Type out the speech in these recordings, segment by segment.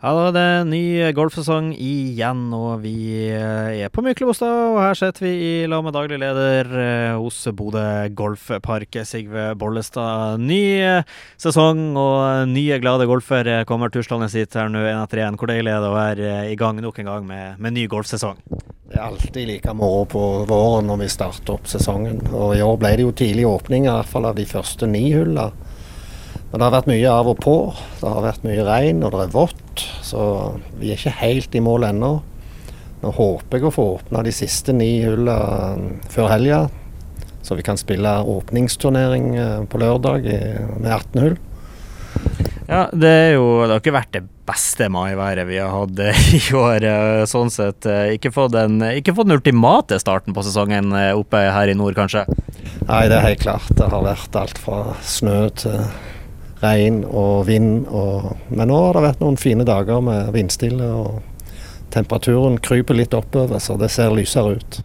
Ja, da er det ny golfsesong igjen, og vi eh, er på Myklebostad. Og her sitter vi i lag med daglig leder eh, hos Bodø Golfpark, Sigve Bollestad. Ny eh, sesong og nye glade golfere kommer tuslende hit her nå én etter én. Hvor deilig er det å være i gang nok en gang med, med ny golfsesong? Det er alltid like moro på våren når vi starter opp sesongen. Og i år ble det jo tidlig åpning, i hvert fall av de første ni hullene. Men det har vært mye av og på. Det har vært mye regn, og det er vått. Så vi er ikke helt i mål ennå. Nå håper jeg å få åpna de siste ni hullene før helga, så vi kan spille åpningsturnering eh, på lørdag med 18 hull. Ja, det, jo, det har ikke vært det beste maiværet vi har hatt eh, i år. Eh, sånn sett. Ikke fått, den, ikke fått den ultimate starten på sesongen oppe her i nord, kanskje? Nei, det er helt klart. Det har vært alt fra snø til regn og vind. Og, men nå har det vært noen fine dager med vindstille, og temperaturen kryper litt oppover, så det ser lysere ut.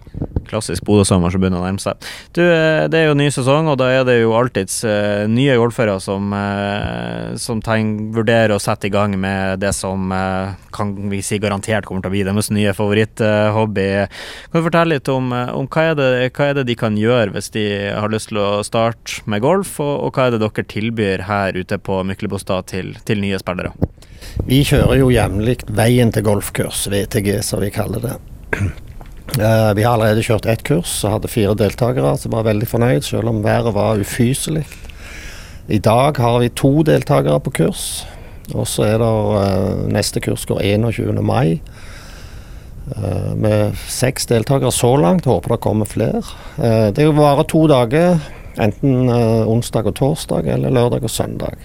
Klassisk Bodø-sommer som begynner å nærme seg. Du, eh, Det er jo ny sesong, og da er det jo alltids uh, nye golfere som, uh, som tenk, vurderer å sette i gang med det som kan vi si garantert kommer til å bli deres nye favoritthobby. kan du fortelle litt om, om hva, er det, hva, er det, de kan gjøre hvis de har lyst til å starte med golf, og, og hva er det dere tilbyr her ute på Myklebostad til, til nye spillere? Vi kjører jo jevnlig Veien til golfkurs, VTG som vi kaller det. Uh, vi har allerede kjørt ett kurs og hadde fire deltakere som var veldig fornøyd, selv om været var ufyselig. I dag har vi to deltakere på kurs. Og så er det uh, neste kurs går 21. mai. Uh, med seks deltakere så langt. Håper det kommer flere. det varer to dager. Enten onsdag og torsdag eller lørdag og søndag.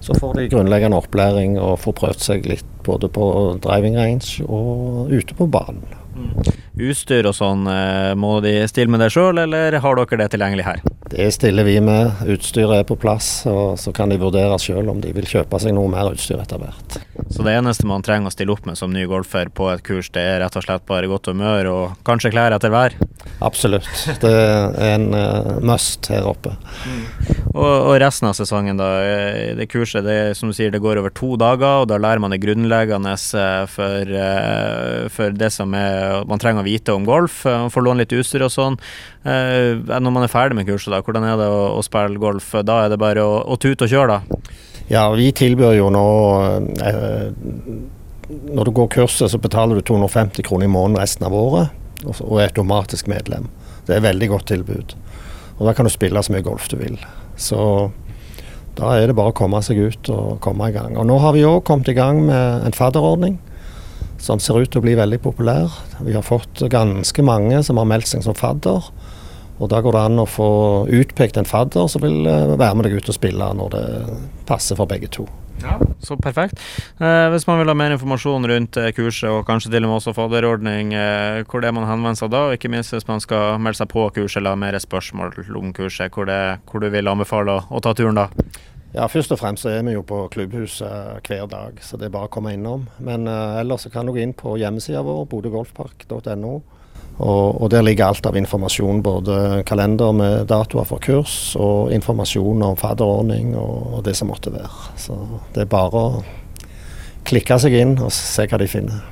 Så får de grunnleggende opplæring og får prøvd seg litt både på driving range og ute på banen. Mm. Utstyr og sånn, eh, må de stille med det sjøl, eller har dere det tilgjengelig her? Det stiller vi med. Utstyret er på plass, og så kan de vurdere sjøl om de vil kjøpe seg noe mer utstyr etter hvert. Så det eneste man trenger å stille opp med som ny golfer på et kurs, det er rett og slett bare godt humør og kanskje klær etter vær? Absolutt. Det er en uh, must her oppe. Mm. Og, og, resten av sesongen, da. Eh, det kurset det, som du sier, det går over to dager, og da lærer man det grunnleggende for, uh, for det som er, man trenger å vite om golf. Man får låne litt utstyr og sånn. Når man er ferdig med kurset, da, hvordan er det å, å spille golf? Da er det bare å, å tute og kjøre, da? Ja, vi tilbyr jo nå eh, Når du går kurset, så betaler du 250 kroner i måneden resten av året, og er automatisk medlem. Det er et veldig godt tilbud. Og da kan du spille så mye golf du vil. Så da er det bare å komme seg ut og komme i gang. Og nå har vi òg kommet i gang med en fadderordning som ser ut til å bli veldig populær. Vi har fått ganske mange som har meldt seg som fadder. Og Da går det an å få utpekt en fadder som vil eh, være med deg ut og spille når det passer for begge to. Ja, Så perfekt. Eh, hvis man vil ha mer informasjon rundt eh, kurset, og kanskje til og med også fadderordning, eh, hvor det er man henvender seg da? Og ikke minst hvis man skal melde seg på kurset eller ha mer spørsmål om kurset, hvor, det, hvor du vil anbefale å, å ta turen da? Ja, Først og fremst så er vi jo på klubbhuset hver dag, så det er bare å komme innom. Men uh, ellers så kan du gå inn på hjemmesida vår, bodøgolfpark.no. Og, og, Der ligger alt av informasjon, både kalender med datoer for kurs og informasjon om fadderordning og, og det som måtte være. Så det er bare å klikke seg inn og se hva de finner.